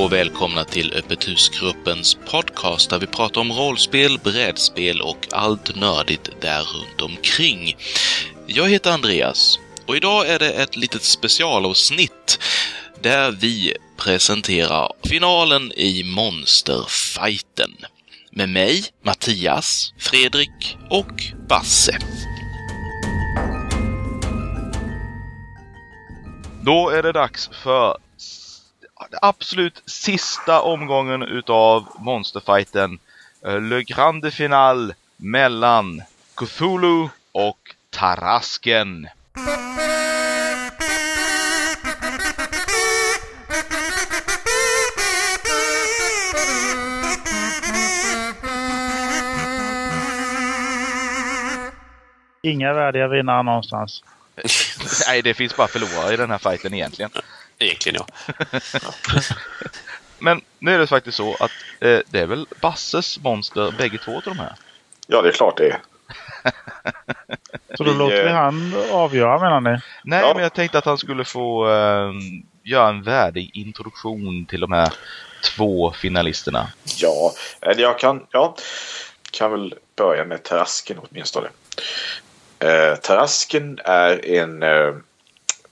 Och välkomna till Öppet husgruppens podcast där vi pratar om rollspel, brädspel och allt nördigt där runt omkring. Jag heter Andreas och idag är det ett litet specialavsnitt där vi presenterar finalen i Monsterfighten. Med mig, Mattias, Fredrik och Basse. Då är det dags för absolut sista omgången utav Monsterfighten. Eh, Le Grande Final mellan Cthulhu och Tarasken. Inga värdiga vinnare någonstans. Nej, det finns bara förlorare i den här fighten egentligen. Egentligen ja. Men nu är det faktiskt så att eh, det är väl Basses monster bägge två av de här. Ja, det är klart det är. Så då Vi, låter vi eh, han avgöra menar ni? Nej, Ja. men jag tänkte att han skulle få eh, göra en värdig introduktion till de här två finalisterna. Ja, eller jag kan, ja, kan väl börja med Tarasken åtminstone. Eh, Tarasken är en, eh,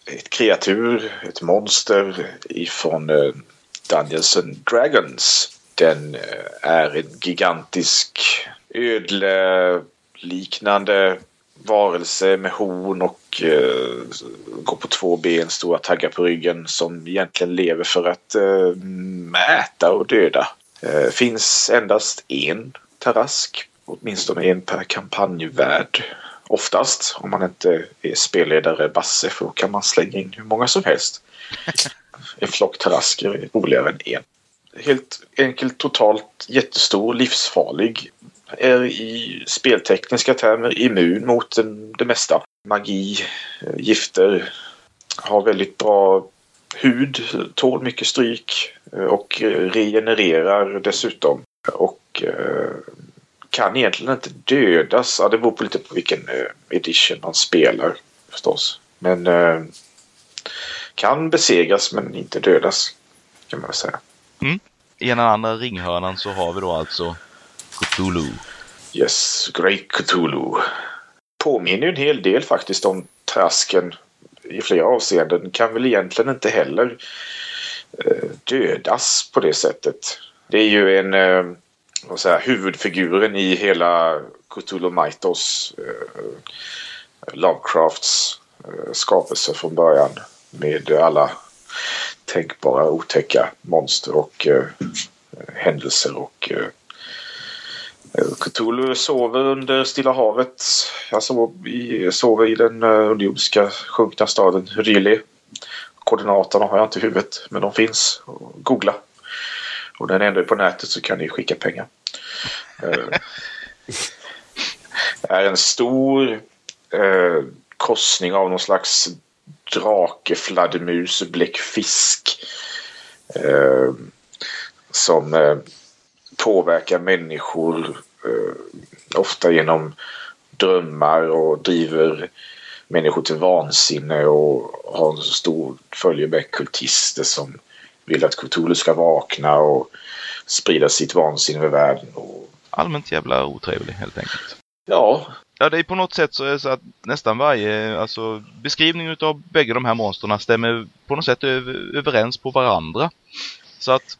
ett kreatur, ett monster ifrån eh, Dungeons and Dragons. Den eh, är en gigantisk ödleliknande varelse med horn och eh, går på två ben, stora taggar på ryggen som egentligen lever för att eh, äta och döda. Eh, finns endast en Tarask, åtminstone en per kampanjvärd. Oftast, om man inte är spelledare Basse, för då kan man slänga in hur många som helst. En flock Tarasker är roligare än en. Helt enkelt totalt jättestor, livsfarlig. Är i speltekniska termer immun mot den, det mesta. Magi, eh, gifter. Har väldigt bra hud, tål mycket stryk eh, och regenererar dessutom. Och eh, kan egentligen inte dödas. Ja, det beror på lite på vilken eh, edition man spelar förstås. Men eh, kan besegras men inte dödas. Kan man väl säga. I den andra ringhörnan så har vi då alltså Cthulhu. Yes, Great Cthulhu. Påminner ju en hel del faktiskt om Trasken i flera avseenden. Kan väl egentligen inte heller eh, dödas på det sättet. Det är ju en, eh, vad säger, huvudfiguren i hela Cthulhu Mythos, eh, Lovecrafts eh, skapelse från början. Med alla tänkbara otäcka monster och eh, händelser och eh, eh Cthulhu sover under Stilla havet. Jag sover i, sover i den eh, underjordiska sjunkna staden Rili. Koordinaterna har jag inte i huvudet, men de finns. Googla. Och den ändå är på nätet så kan ni skicka pengar. Det är en stor eh, korsning av någon slags drake, fladdermus, bläckfisk. Eh, som eh, påverkar människor eh, ofta genom drömmar och driver människor till vansinne och har en stor följebäck kultister som vill att Cthulhu ska vakna och sprida sitt vansinne över världen. Och, Allmänt jävla otrevlig helt enkelt. ja, Ja, det är på något sätt så är det så att nästan varje alltså, beskrivning utav bägge de här monsterna stämmer på något sätt över, överens på varandra. Så att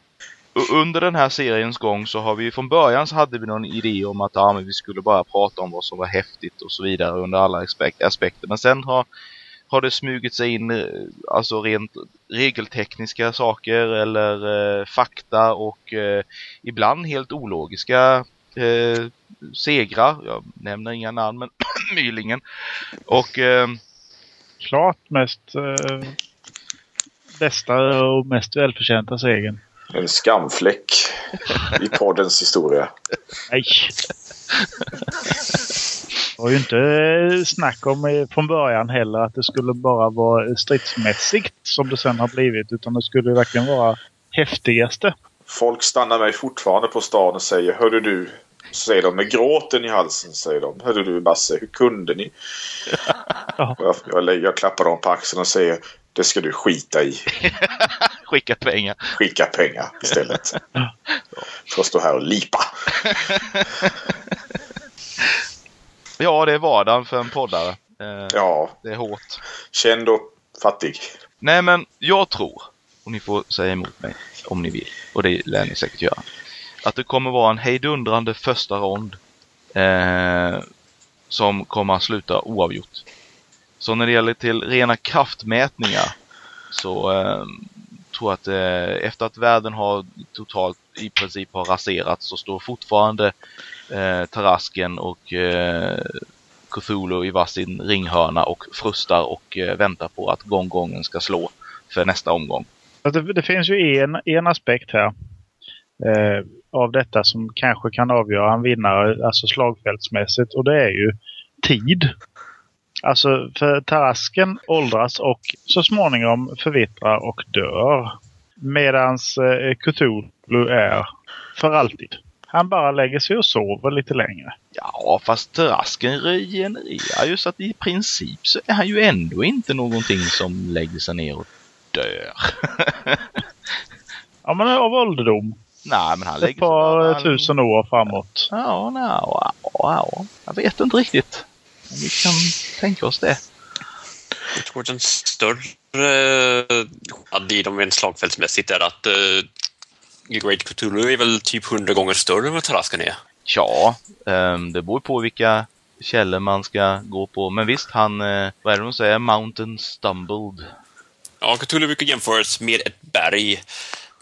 under den här seriens gång så har vi från början så hade vi någon idé om att ja, men vi skulle bara prata om vad som var häftigt och så vidare under alla aspek- aspekter. Men sen har, har det smugit sig in eh, alltså rent regeltekniska saker eller eh, fakta och eh, ibland helt ologiska eh, segrar. Jag nämner inga namn men Mylingen. Och eh, Klart mest eh, bästa och mest välförtjänta segern. en skamfläck i poddens historia. Nej! Var ju inte snack om eh, från början heller att det skulle bara vara stridsmässigt som det sen har blivit. Utan det skulle verkligen vara häftigaste. Folk stannar mig fortfarande på stan och säger Hörde du? Säger de med gråten i halsen säger de. Hörde du Basse, hur kunde ni? Ja. Jag, jag, jag klappar dem på axeln och säger Det ska du skita i. Skicka pengar. Skicka pengar istället. För att stå här och lipa. Ja, det är vardagen för en poddare. Eh, Ja, Det är hårt. känd och fattig. Nej, men jag tror, och ni får säga emot mig om ni vill, och det lär ni säkert göra, att det kommer vara en hejdundrande första rond eh, som kommer att sluta oavgjort. Så när det gäller till rena kraftmätningar så eh, tror att eh, efter att världen har totalt i princip har raserats så står fortfarande eh, Tarasken och eh, Cthulhu i varsin ringhörna och frustar och eh, väntar på att gånggången ska slå för nästa omgång. Det, det finns ju en, en aspekt här eh, av detta som kanske kan avgöra en vinnare, alltså slagfältsmässigt, och det är ju tid. Alltså, för Tarasken åldras och så småningom förvittrar och dör. Medans eh, Cthulhu är för alltid. Han bara lägger sig och sover lite längre. Ja, fast Tarasken regenererar ju så att i princip så är han ju ändå inte någonting som lägger sig ner och dör. Ja, men av ålderdom. Nej, men han Ett lägger sig par tusen år framåt. Ja, nej, ja, ja, jag vet inte riktigt. Vi kan tänka oss det. Jag tror att den större skillnaden i dem rent slagfältsmässigt är att uh, Great Cthulhu är väl typ hundra gånger större än vad Tarasken är. Ja, ehm, det beror på vilka källor man ska gå på. Men visst, han, eh, vad är det de säger? Mountain stumbled. Ja, Cthulhu brukar jämföras med ett berg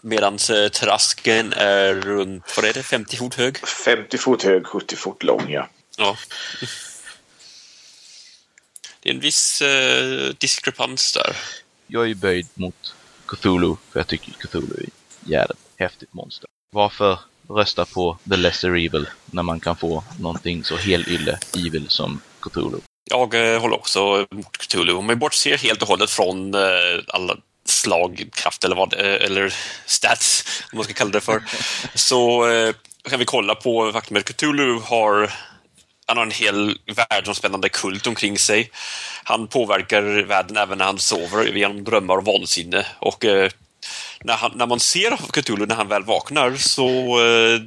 medan uh, Tarasken är runt, vad är det, 50 fot hög? 50 fot hög, 70 fot lång, ja. Ja. En viss uh, diskrepans där. Jag är ju böjd mot Cthulhu, för jag tycker Cthulhu är ett jävligt häftigt monster. Varför rösta på The Lesser Evil när man kan få någonting så helylle evil som Cthulhu? Jag eh, håller också mot Cthulhu. Om vi bortser helt och hållet från eh, alla slagkraft eller vad, eh, eller stats, om man ska kalla det för, så eh, kan vi kolla på faktumet att Cthulhu har han har en hel världsomspännande kult omkring sig. Han påverkar världen även när han sover genom drömmar och vansinne. Och eh, när, han, när man ser Cthulhu när han väl vaknar så eh,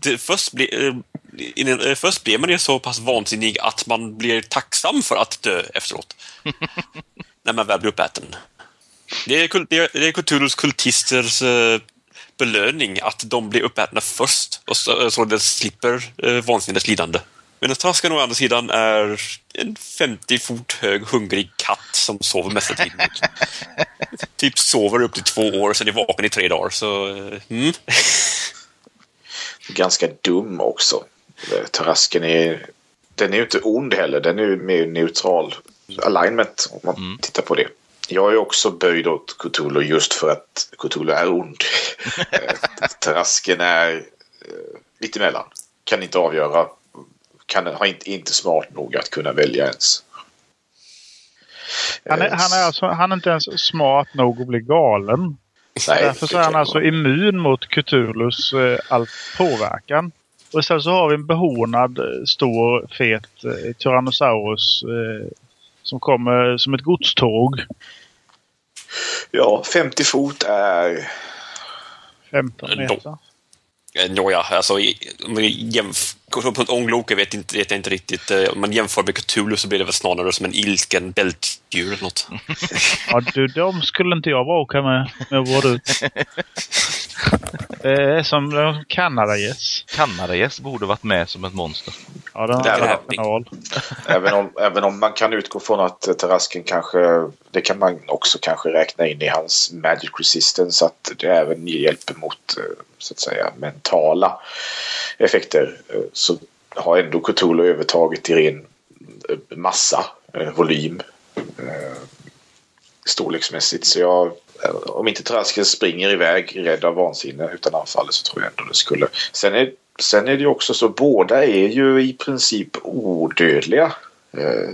det, först, blir, eh, innan- eh, först blir man ju så pass vansinnig att man blir tacksam för att dö efteråt. när man väl blir uppäten. Det är, det är, det är Cthulhus kultisters eh, belöning att de blir uppätna först och så, så de slipper eh, vansinnets lidande. Medan Traskan å andra sidan är en 50 fot hög hungrig katt som sover mesta tiden. typ sover upp till två år, sen är vaken i tre dagar. Så, eh, mm. Ganska dum också. Eh, Tarasken är... Den är ju inte ond heller. Den är ju mer neutral alignment om man tittar på det. Jag är också böjd åt Cthulhu just för att Cthulhu är ond. Eh, Tarasken är eh, lite emellan. Kan inte avgöra. Kan, har inte, inte smart nog att kunna välja ens. Han är, Eh, han är, alltså, han är inte ens smart nog att bli galen. nej, Därför så är han alltså immun mot Cthulhus eh, all påverkan. Och istället så har vi en behornad, eh, stor, fet eh, Tyrannosaurus eh, som kommer som ett godståg. Ja, 50 fot är... 15 Då. meter. Nåja, alltså i- om vi jämf- på ett ånglok, jag vet, inte, vet jag inte riktigt. Eh, om man jämför med Cthulhu så blir det väl snarare som en ilsken bält bältdjur eller något. Ja du, de skulle inte jag bråka med. med vad du. Det är som Kanadagäss. Kanadagäss borde varit med som ett monster. Ja, den har kanal. Även om, även om man kan utgå från att Tarasken kanske, det kan man också kanske räkna in i hans Magic Resistance, att det även hjälper mot eh, så att säga mentala effekter. Eh, Så har ändå Cthulhu övertaget i ren eh, massa, volym, eh, storleksmässigt. Så jag, eh, om inte Tarasken springer iväg rädd av vansinne utan anfaller så tror jag ändå det skulle. Sen är, sen är det ju också så, båda är ju i princip odödliga. Eh,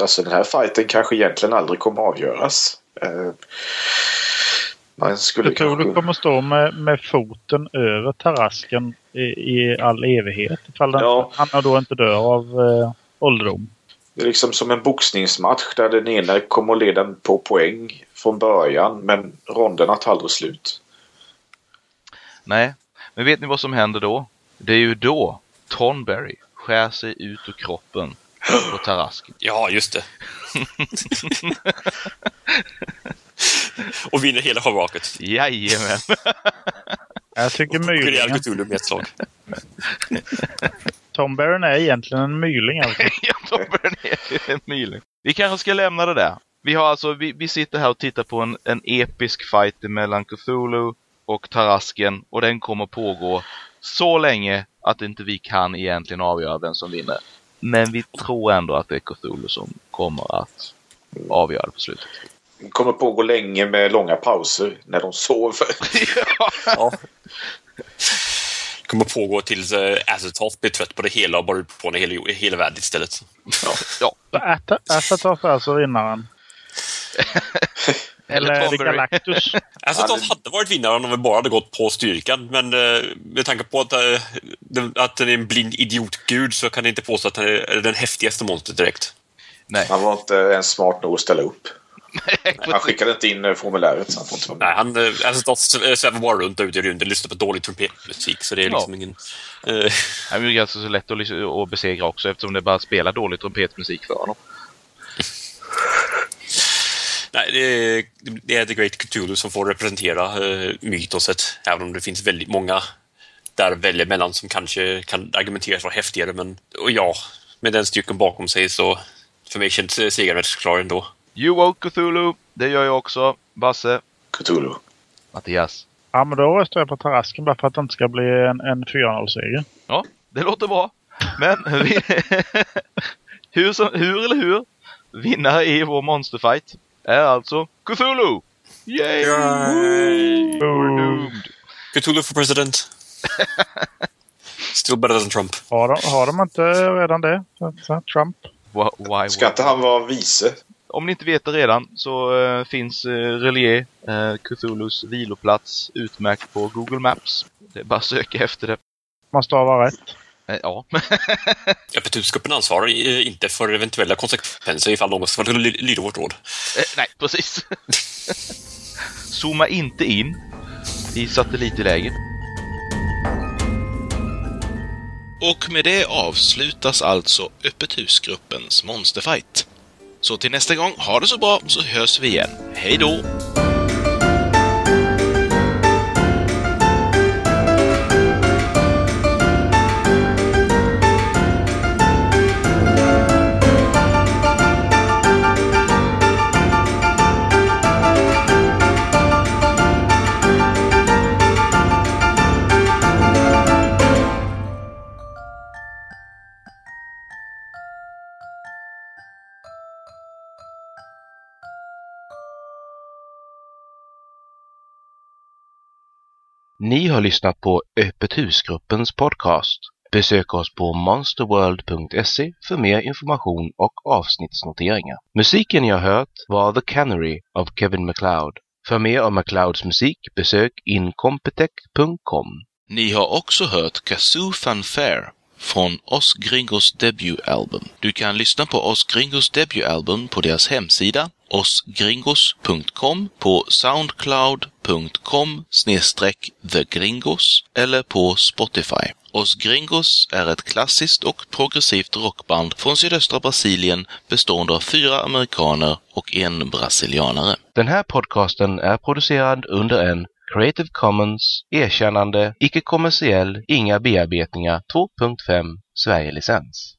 alltså den här fighten kanske egentligen aldrig kommer avgöras. Eh, man skulle Cthulhu kanske... kommer stå med, med foten över Tarasken i, i all evighet. Ifall den, Ja. han då inte dör av eh, ålderdom. Det är liksom som en boxningsmatch där den ena kommer att leda på poäng från början men ronderna tar aldrig slut. Nej, men vet ni vad som händer då? Det är ju då Tonberry skär sig ut ur kroppen på Tarasken. Ja, just det. och vinner hela schabraket. Jajamän! Jag tycker. Cthulhu med ett slag. Tom Barron är egentligen en myling alltså. Jag toppar ner en mil. Vi kanske ska lämna det där. Vi har alltså, vi, vi sitter här och tittar på en, en episk fight mellan Cthulhu och Tarasken och den kommer pågå så länge att inte vi kan egentligen avgöra vem som vinner. Men vi tror ändå att det är Cthulhu som kommer att avgöra det på slutet. Det kommer pågå länge med långa pauser när de sover. Ja. Kommer pågå tills uh, Azathoth blir trött på det hela och bara utplånar hela, hela världen istället. Ja, Så Ata- Azathoth är alltså vinnaren. Eller är det Tomberry. Galactus? Azathoth hade varit vinnaren om vi bara hade gått på styrkan, men uh, med tanke på att, uh, den, att den är en blind idiotgud så kan jag inte påstå att den är den häftigaste monstret direkt. Nej. Han var inte ens smart nog att ställa upp. Han skickade inte in eh, formuläret så han får inte vara med. Nej, han, uh, Azathoth svävar bara runt ute i rymden, lyssnar på dålig trumpetmusik, så det är Ja. liksom ingen... Uh, Han är ju ganska så lätt att, att besegra också eftersom det bara spelar dålig trumpetmusik för honom. nej, det är, det är The Great Cthulhu som får representera uh, mytoset, även om det finns väldigt många där välja mellan som kanske kan argumentera för häftigare, men och ja, med den styrkan bakom sig så för mig känns eh, segern rätt klar ändå. You woke Cthulhu, det gör jag också. Basse, Cthulhu. Mattias. Ja, men då röstar jag på Tarasken bara för att det inte ska bli en, en 4-0-seger. Ja, det låter bra. Men vi, hur, som, hur eller hur? Vinnare i vår monsterfight är alltså Cthulhu! Yay! Yay! We're doomed. Cthulhu for president. Still better than Trump. Har de, har de inte redan det? Trump? Why, why, Ska inte han vara vice? Om ni inte vet det redan så eh, finns uh, Relier, uh, Cthulhus viloplats, utmärkt på Google Maps. Det är bara att söka efter det. Måste vara rätt. Eh, ja, Öppethusgruppen ansvarar eh, inte för eventuella konsekvenser ifall någon skulle ly- lyda vårt råd. Eh, nej precis. Zooma inte in i satellitläge. Och med det avslutas alltså Öppet husgruppens monsterfight. Så till nästa gång, ha det så bra så hörs vi igen. Hej då! Ni har lyssnat på Öppet husgruppens podcast. Besök oss på monsterworld.se för mer information och avsnittsnoteringar. Musiken ni har hört var The Canary av Kevin MacLeod. För mer om MacLeods musik besök incompetech.com. Ni har också hört Kazoo Fanfare från Os Gringos debutalbum. Du kan lyssna på Os Gringos debutalbum på deras hemsida osgringos.com, på soundcloud.com thegringos eller på Spotify. Os Gringos är ett klassiskt och progressivt rockband från sydöstra Brasilien bestående av fyra amerikaner och en brasilianare. Den här podcasten är producerad under en Creative Commons erkännande, icke-kommersiell, inga bearbetningar 2.5 Sverige-licens.